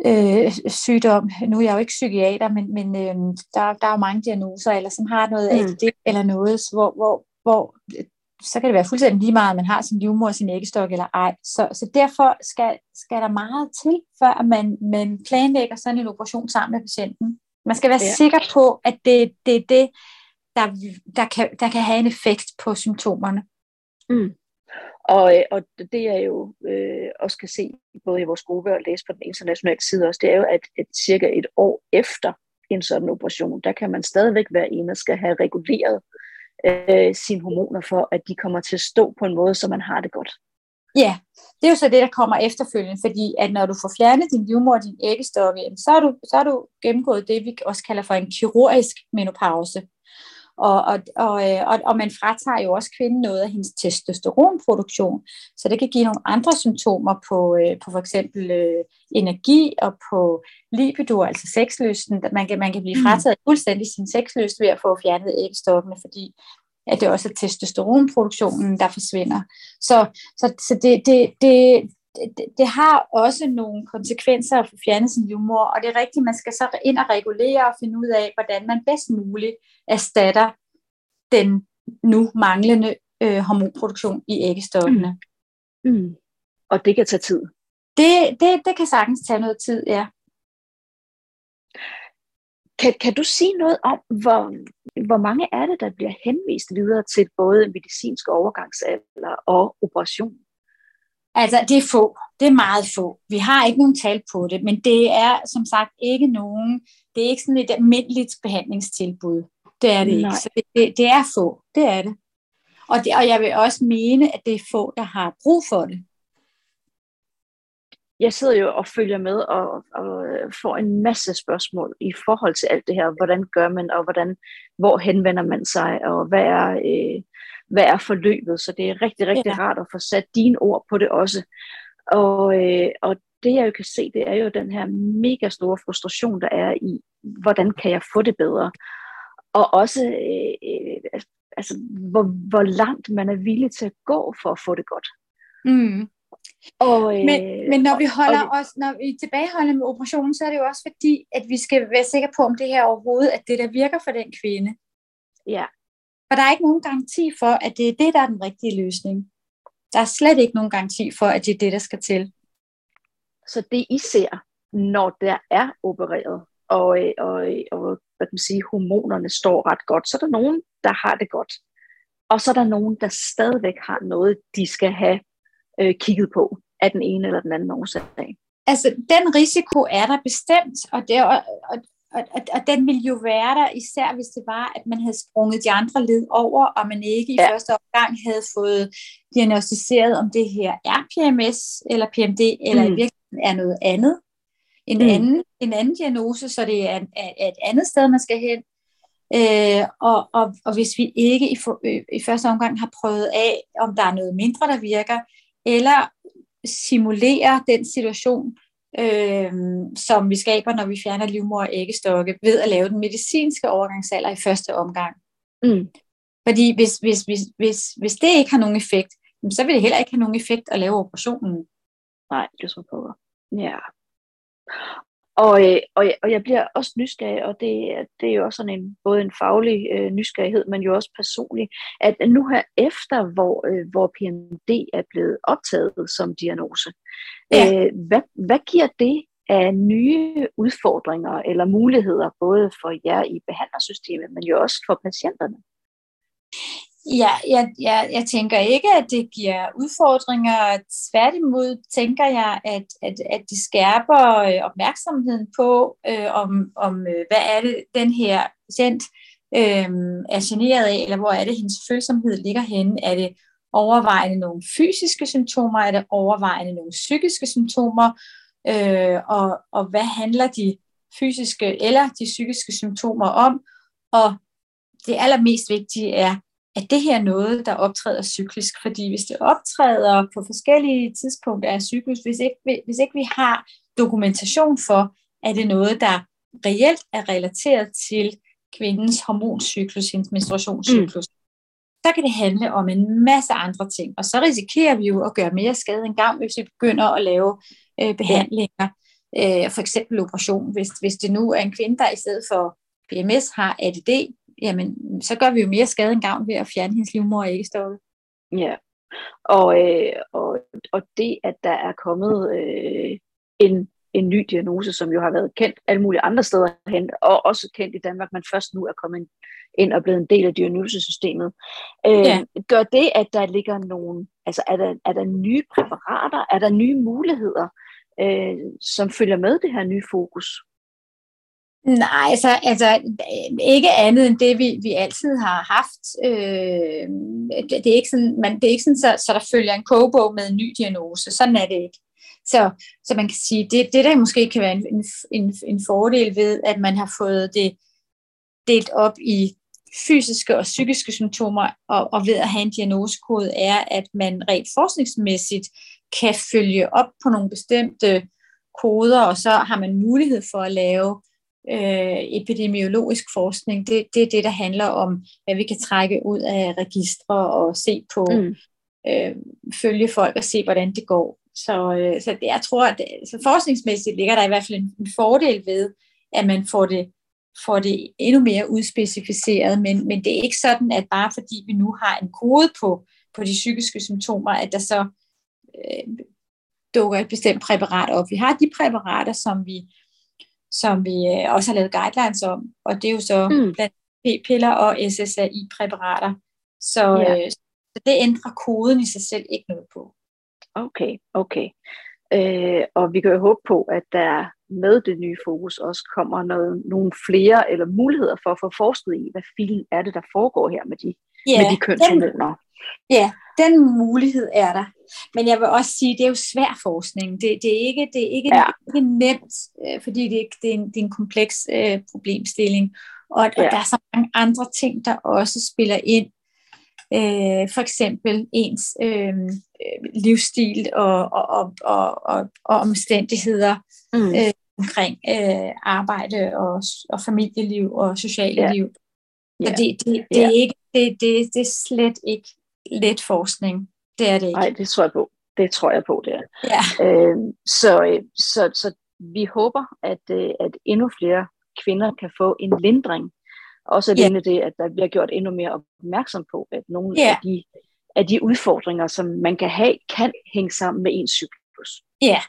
øh, sygdom. Nu er jeg jo ikke psykiater, men, men øh, der, der er jo mange diagnoser, eller som har noget mm. ADD eller noget, hvor, hvor, hvor så kan det være fuldstændig lige meget, at man har sin livmor og sin æggestok eller ej. Så, så derfor skal, skal der meget til, før man, man planlægger sådan en operation sammen med patienten. Man skal være ja. sikker på, at det, det er det, der, der, kan, der kan have en effekt på symptomerne. Mm. Og, øh, og det jeg jo øh, også kan se, både i vores gruppe og læse på den internationale side også, det er jo, at, at cirka et år efter en sådan operation, der kan man stadigvæk være en, der skal have reguleret øh, sine hormoner for, at de kommer til at stå på en måde, så man har det godt. Ja, det er jo så det, der kommer efterfølgende, fordi at når du får fjernet din livmor og din æggestokke, så har du, så har du gennemgået det, vi også kalder for en kirurgisk menopause. Og, og, og, øh, og, og man fratager jo også kvinden noget af hendes testosteronproduktion, så det kan give nogle andre symptomer på, øh, på for eksempel øh, energi og på libido, altså sexlysten. Man kan, man kan blive mm. frataget fuldstændig sin sexlyst ved at få fjernet æggestokkene, fordi at det også er testosteronproduktionen, der forsvinder. Så, så, så det, det, det, det, det har også nogle konsekvenser at få fjernet sin livmor, og det er rigtigt, man skal så ind og regulere og finde ud af, hvordan man bedst muligt erstatter den nu manglende øh, hormonproduktion i æggestokkene. Mm. Mm. Og det kan tage tid. Det, det, det kan sagtens tage noget tid, ja. Kan, kan du sige noget om, hvor, hvor mange er det, der bliver henvist videre til både medicinsk overgangsalder og operation? Altså, det er få. Det er meget få. Vi har ikke nogen tal på det, men det er som sagt ikke nogen, det er ikke sådan et almindeligt behandlingstilbud. Det er det Nej. ikke. Så det, det, det er få. Det er det. Og, det. og jeg vil også mene, at det er få, der har brug for det jeg sidder jo og følger med og, og får en masse spørgsmål i forhold til alt det her. Hvordan gør man, og hvordan, hvor henvender man sig, og hvad er, øh, hvad er forløbet? Så det er rigtig, rigtig ja. rart at få sat dine ord på det også. Og, øh, og det jeg jo kan se, det er jo den her mega store frustration, der er i, hvordan kan jeg få det bedre? Og også, øh, øh, altså, hvor, hvor langt man er villig til at gå for at få det godt. Mm. Og, øh, men, men når vi holder og, os, når vi tilbageholder med operationen, så er det jo også fordi, at vi skal være sikre på, om det her overhovedet, at det der virker for den kvinde. Ja. For der er ikke nogen garanti for, at det er det, der er den rigtige løsning. Der er slet ikke nogen garanti for, at det er det, der skal til. Så det I ser, når der er opereret, og, og, og hvad kan man sige, hormonerne står ret godt, så er der nogen, der har det godt. Og så er der nogen, der stadigvæk har noget, de skal have øh, kigget på af den ene eller den anden årsag. Altså, den risiko er der bestemt, og, det, og, og, og, og den vil jo være der, især hvis det var, at man havde sprunget de andre led over, og man ikke i ja. første omgang havde fået diagnostiseret, om det her er PMS eller PMD, eller mm. i virkeligheden er noget andet. En, mm. anden, en anden diagnose, så det er, er et andet sted, man skal hen. Øh, og, og, og hvis vi ikke i, for, øh, i første omgang har prøvet af, om der er noget mindre, der virker, eller simulere den situation, øh, som vi skaber, når vi fjerner livmor og æggestokke, ved at lave den medicinske overgangsalder i første omgang. Mm. Fordi hvis, hvis, hvis, hvis, hvis det ikke har nogen effekt, så vil det heller ikke have nogen effekt at lave operationen. Nej, det så på. Ja. Og, øh, og, og jeg bliver også nysgerrig, og det, det er jo også sådan en, både en faglig øh, nysgerrighed, men jo også personlig, at nu her efter, hvor, øh, hvor PMD er blevet optaget som diagnose, ja. øh, hvad, hvad giver det af nye udfordringer eller muligheder, både for jer i behandlersystemet, men jo også for patienterne? Ja, jeg, jeg, jeg tænker ikke, at det giver udfordringer. Tværtimod tænker jeg, at, at, at det skærper øh, opmærksomheden på, øh, om, om øh, hvad er det, den her patient øh, er generet af, eller hvor er det, hendes følsomhed ligger henne. Er det overvejende nogle fysiske symptomer? Er det overvejende nogle psykiske symptomer? Øh, og, og hvad handler de fysiske eller de psykiske symptomer om? Og det allermest vigtige er, er det her noget, der optræder cyklisk? Fordi hvis det optræder på forskellige tidspunkter af cyklus, hvis ikke, hvis ikke vi har dokumentation for, at det noget, der reelt er relateret til kvindens hormoncyklus, hendes menstruationscyklus, mm. så kan det handle om en masse andre ting. Og så risikerer vi jo at gøre mere skade en gang, hvis vi begynder at lave øh, behandlinger. Øh, for eksempel operation. Hvis, hvis det nu er en kvinde, der i stedet for PMS har ADD, jamen, så gør vi jo mere skade end gavn ved at fjerne hendes livmor og æggestokke. Ja, og, øh, og, og det, at der er kommet øh, en, en ny diagnose, som jo har været kendt alle mulige andre steder hen, og også kendt i Danmark, men først nu er kommet ind og blevet en del af diagnosesystemet. Øh, ja. Gør det, at der ligger nogle, altså er der, er der nye præparater, er der nye muligheder, øh, som følger med det her nye fokus? Nej, altså, altså ikke andet end det, vi, vi altid har haft. Øh, det, det, er ikke sådan, man, det er ikke sådan, så, så der følger en kogebog med en ny diagnose. Sådan er det ikke. Så, så man kan sige, det, det der måske kan være en, en, en fordel ved, at man har fået det delt op i fysiske og psykiske symptomer, og, og ved at have en diagnosekode, er, at man rent forskningsmæssigt kan følge op på nogle bestemte koder, og så har man mulighed for at lave øh, epidemiologisk forskning, det, det er det, der handler om, hvad vi kan trække ud af registre og se på, mm. øh, følge folk og se, hvordan det går. Så, øh, så det, jeg tror, at så forskningsmæssigt ligger der i hvert fald en, en fordel ved, at man får det får det endnu mere udspecificeret, men, men det er ikke sådan, at bare fordi vi nu har en kode på, på de psykiske symptomer, at der så øh, dukker et bestemt præparat op. Vi har de præparater, som vi, som vi øh, også har lavet guidelines om, og det er jo så mm. blandt p-piller og SSRI-præparater. Så, ja. øh, så det ændrer koden i sig selv ikke noget på. Okay, okay. Øh, og vi kan jo håbe på, at der med det nye fokus også kommer noget, nogle flere eller muligheder for at få forsket i, hvad filen er det, der foregår her med de, ja, med de kønshormoner. Ja, den mulighed er der. Men jeg vil også sige, det er jo svær forskning. Det, det er ikke, det er ikke, ja. ikke nemt, øh, fordi det, det, er, en, det er en kompleks øh, problemstilling. Og, ja. og der er så mange andre ting, der også spiller ind. Øh, for eksempel ens øh, livsstil og, og, og, og, og, og omstændigheder mm. øh, omkring øh, arbejde og, og familieliv og sociale ja. liv. Så ja. det, det, det, ja. er ikke, det, det, det er slet ikke let forskning. Det er det ikke. Nej, det tror jeg på. Det tror jeg på, det er. Ja. Øh, så, øh, så, så vi håber, at, øh, at endnu flere kvinder kan få en lindring. Også alene ja. det, at der bliver gjort endnu mere opmærksom på, at nogle ja. af, de, af de udfordringer, som man kan have, kan hænge sammen med ens cyklus. Ja.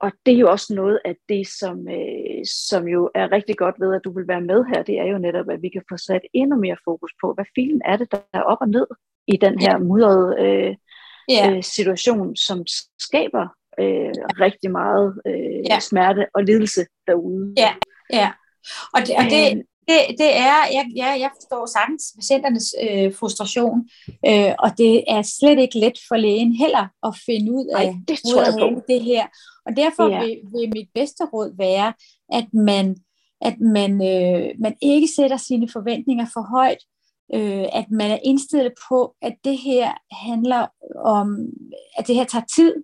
Og det er jo også noget af det, som, øh, som jo er rigtig godt ved, at du vil være med her, det er jo netop, at vi kan få sat endnu mere fokus på, hvad filen er det, der er op og ned i den her ja. mudrede øh, ja. øh, situation, som skaber øh, rigtig meget øh, ja. smerte og lidelse derude. Ja, ja. Og det, og det, øh. det, det er, jeg, jeg, jeg forstår sagtens patienternes øh, frustration, øh, og det er slet ikke let for lægen heller at finde ud af, Ej, det, tror jeg på. det her. Og derfor ja. vil, vil mit bedste råd være, at man, at man, øh, man ikke sætter sine forventninger for højt, øh, at man er indstillet på, at det her handler om, at det her tager tid,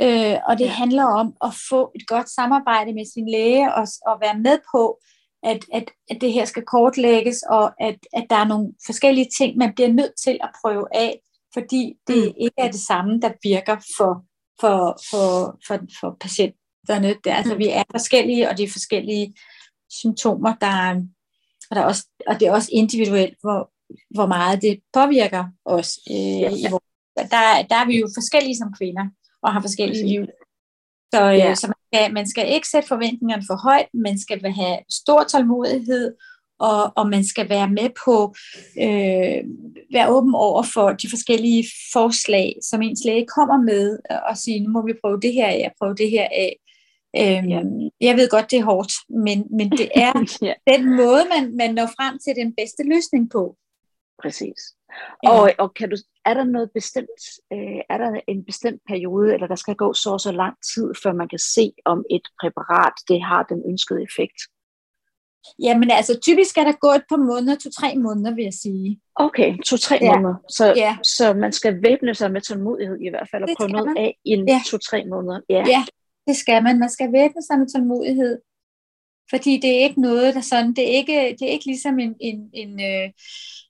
øh, og det ja. handler om at få et godt samarbejde med sin læge og, og være med på, at, at, at det her skal kortlægges, og at, at der er nogle forskellige ting, man bliver nødt til at prøve af, fordi det mm. ikke er det samme, der virker for, for, for, for, for patienterne. Det, altså, mm. vi er forskellige, og det er forskellige symptomer, der, og, der er også, og det er også individuelt, hvor, hvor meget det påvirker os. Øh, ja. i vores, der, der er vi jo forskellige som kvinder, og har forskellige liv. Så, øh, ja. så man, skal, man skal ikke sætte forventningerne for højt, man skal have stor tålmodighed, og, og man skal være med på, øh, være åben over for de forskellige forslag, som ens læge kommer med, og sige, nu må vi prøve det her af, prøve det her af. Øhm, ja. Jeg ved godt, det er hårdt, men, men det er ja. den måde, man, man når frem til den bedste løsning på. Præcis. Ja. Og, og kan du, er der noget bestemt, øh, er der en bestemt periode, eller der skal gå så og så lang tid, før man kan se, om et præparat det har den ønskede effekt? Jamen altså, typisk er der gå et par måneder, to-tre måneder, vil jeg sige. Okay, to-tre ja. måneder. Så, ja. så man skal væbne sig med tålmodighed i hvert fald, og prøve noget man. af i en ja. to-tre måneder. Ja. ja, det skal man. Man skal væbne sig med tålmodighed. Fordi det er ikke noget, der sådan, det er ikke, det er ikke ligesom en, en, en, øh,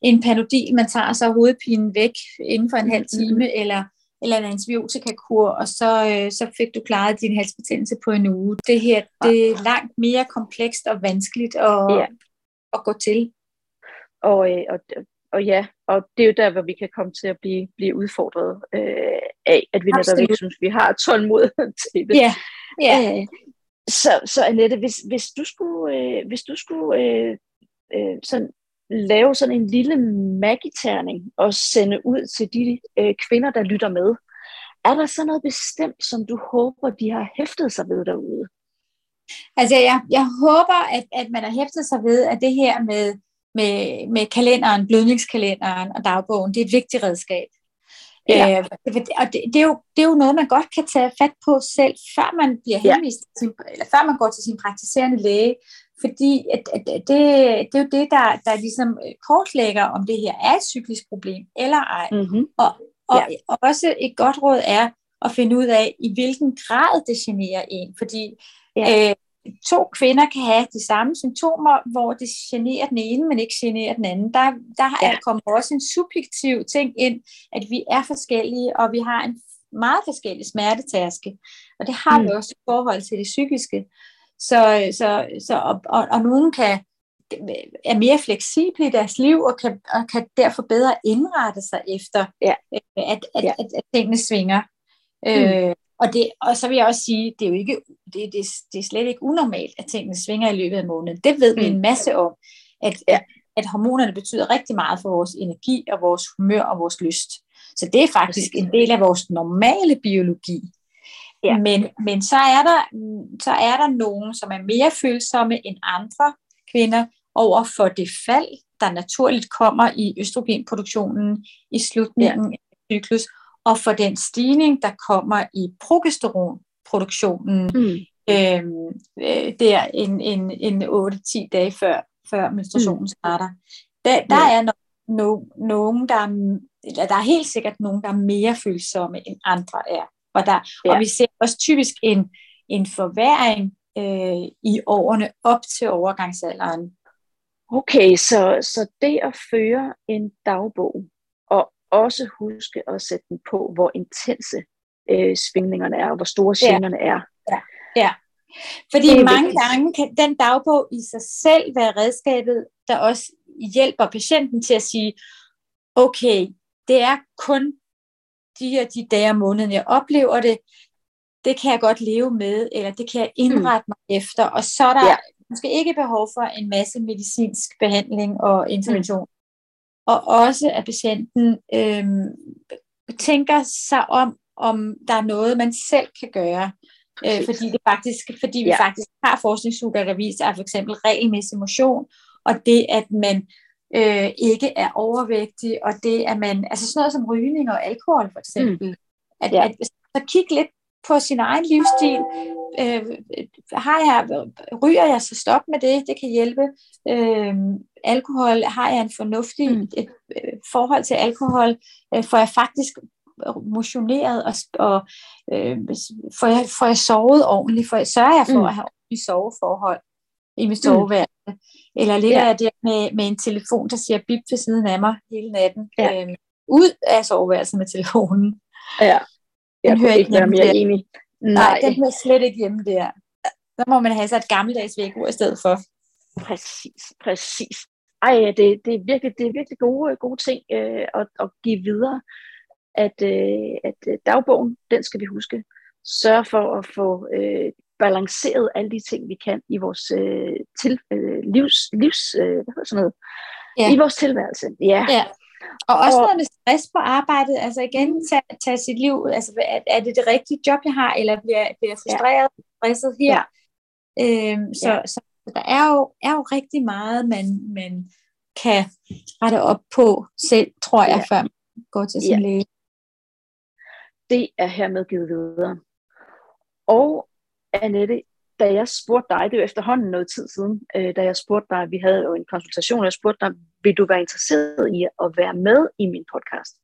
en panodil, man tager sig hovedpinen væk inden for en halv mm-hmm. time, mm. eller, eller en antibiotikakur, og så, øh, så fik du klaret din halsbetændelse på en uge. Det her, det er langt mere komplekst og vanskeligt at, ja. at gå til. Og, øh, og, og ja, og det er jo der, hvor vi kan komme til at blive, blive udfordret øh, af, at vi netop ikke synes, vi har tålmodighed til det. Ja, ja. Øh, så, så Annette, hvis, hvis du skulle, øh, hvis du skulle øh, øh, sådan lave sådan en lille magiterning og sende ud til de øh, kvinder, der lytter med, er der så noget bestemt, som du håber, de har hæftet sig ved derude? Altså, jeg, jeg håber, at, at man har hæftet sig ved, at det her med, med, med kalenderen, blødningskalenderen og dagbogen, det er et vigtigt redskab. Ja. Øh, og det, det, er jo, det er jo noget, man godt kan tage fat på selv, før man bliver henvist ja. til, eller før man går til sin praktiserende læge, fordi at, at, det, det er jo det, der, der ligesom kortlægger, om det her er et cyklisk problem eller ej. Mm-hmm. Og, og, ja. og også et godt råd er at finde ud af, i hvilken grad det generer en, fordi ja. øh, to kvinder kan have de samme symptomer, hvor det generer den ene, men ikke generer den anden. Der, der ja. er, kommer også en subjektiv ting ind, at vi er forskellige, og vi har en meget forskellig smertetærske. Og det har mm. vi også i forhold til det psykiske. Så, så, så og, og, og nogen kan, er mere fleksible i deres liv og kan, og kan derfor bedre indrette sig efter, ja. øh, at, at, ja. at, at tingene svinger. Mm. Øh, og, det, og så vil jeg også sige, det er jo ikke, det, det, det er slet ikke unormalt, at tingene svinger i løbet af måneden. Det ved mm. vi en masse om, at, ja. at, hormonerne betyder rigtig meget for vores energi og vores humør og vores lyst. Så det er faktisk en del af vores normale biologi. Ja. Men, men så, er der, så er der nogen, som er mere følsomme end andre kvinder over for det fald, der naturligt kommer i østrogenproduktionen i slutningen ja. af cyklus, og for den stigning, der kommer i progesteronproduktionen mm. øhm, øh, der en, en, en 8-10 dage før, før menstruationen mm. starter. Der, der ja. er no, no, nogen, der er, der er helt sikkert nogen, der er mere følsomme end andre er. Og, der, ja. og vi ser også typisk en, en forværing øh, i årene op til overgangsalderen. Okay, så, så det at føre en dagbog, og også huske at sætte den på, hvor intense øh, svingningerne er, og hvor store generne ja. er. Ja, ja. Fordi mange vigtigt. gange kan den dagbog i sig selv være redskabet, der også hjælper patienten til at sige, okay, det er kun de her de dage om måneden, jeg oplever det, det kan jeg godt leve med, eller det kan jeg indrette mm. mig efter, og så er der ja. måske ikke behov for en masse medicinsk behandling og intervention. Og også at patienten øhm, tænker sig om, om der er noget, man selv kan gøre. Øh, fordi det faktisk, fordi vi ja. faktisk har forskningsstudier, der viser, at for eksempel regelmæssig motion, og det, at man øh, ikke er overvægtig, og det, at man, altså sådan noget som rygning og alkohol for eksempel, mm. at, ja. at, at kigge lidt på sin egen livsstil. Øh, har jeg, ryger jeg, så stop med det, det kan hjælpe. Øh, alkohol, har jeg en fornuftig mm. et, øh, forhold til alkohol, øh, får jeg faktisk motioneret, og, og øh, får, jeg, får jeg sovet ordentligt, får jeg, sørger jeg for mm. at have ordentligt soveforhold i mit mm. soveværelse, mm. eller ligger ja. jeg der med, med en telefon, der siger bip ved siden af mig hele natten, ja. øh, ud af soveværelset med telefonen. Ja. Jeg den hører ikke være mere der. enig. Nej. Nej, den hører slet ikke hjemme der. Så må man have sig et gammeldags vækkeur i stedet for. Præcis, præcis. Ej, det, det, er virkelig, det er virkelig gode, gode ting øh, at, at give videre, at, øh, at øh, dagbogen, den skal vi huske. Sørge for at få øh, balanceret alle de ting, vi kan i vores øh, til, øh, livs, livs øh, hvad hedder sådan noget, ja. i vores tilværelse. Ja. ja. Og også og, noget med stress på arbejdet, altså igen, mm. tage, tage sit liv, altså er, er det det rigtige job, jeg har, eller bliver, bliver jeg frustreret, ja. stresset her? Ja. Øhm, så, ja. så der er jo, er jo rigtig meget, man, man kan rette op på selv, tror jeg, ja. før man går til sin ja. læge. Det er hermed givet videre. Og Annette, da jeg spurgte dig, det er jo efterhånden noget tid siden, øh, da jeg spurgte dig, vi havde jo en konsultation, og jeg spurgte dig, vil du være interesseret i at være med i min podcast?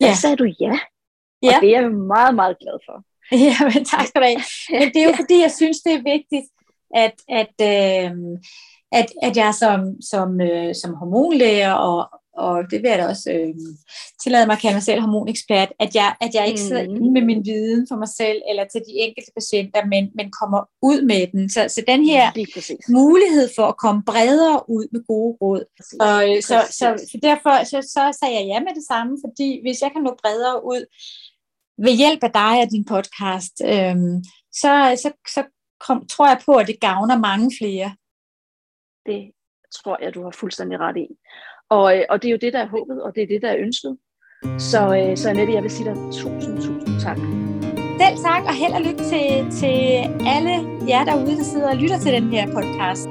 Ja. Der sagde du ja, ja. og det er jeg meget, meget glad for. Ja, men tak skal du have. Men det er jo fordi, jeg synes, det er vigtigt, at, at, øh, at, at jeg som, som, øh, som hormonlæger og, og det vil jeg da også øh, tillade mig at kalde mig selv hormonekspert, at jeg, at jeg ikke sidder mm. inde med min viden for mig selv, eller til de enkelte patienter, men, men kommer ud med den. Så, så den her mulighed for at komme bredere ud med gode råd. Og, øh, så, så, så derfor så, så sagde jeg ja med det samme, fordi hvis jeg kan nå bredere ud ved hjælp af dig og din podcast, øh, så, så, så kom, tror jeg på, at det gavner mange flere. Det tror jeg, du har fuldstændig ret i. Og, øh, og det er jo det, der er håbet, og det er det, der er ønsket. Så, øh, så Annette, jeg vil sige dig tusind, tusind tak. Selv tak, og held og lykke til, til alle jer derude, der sidder og lytter til den her podcast.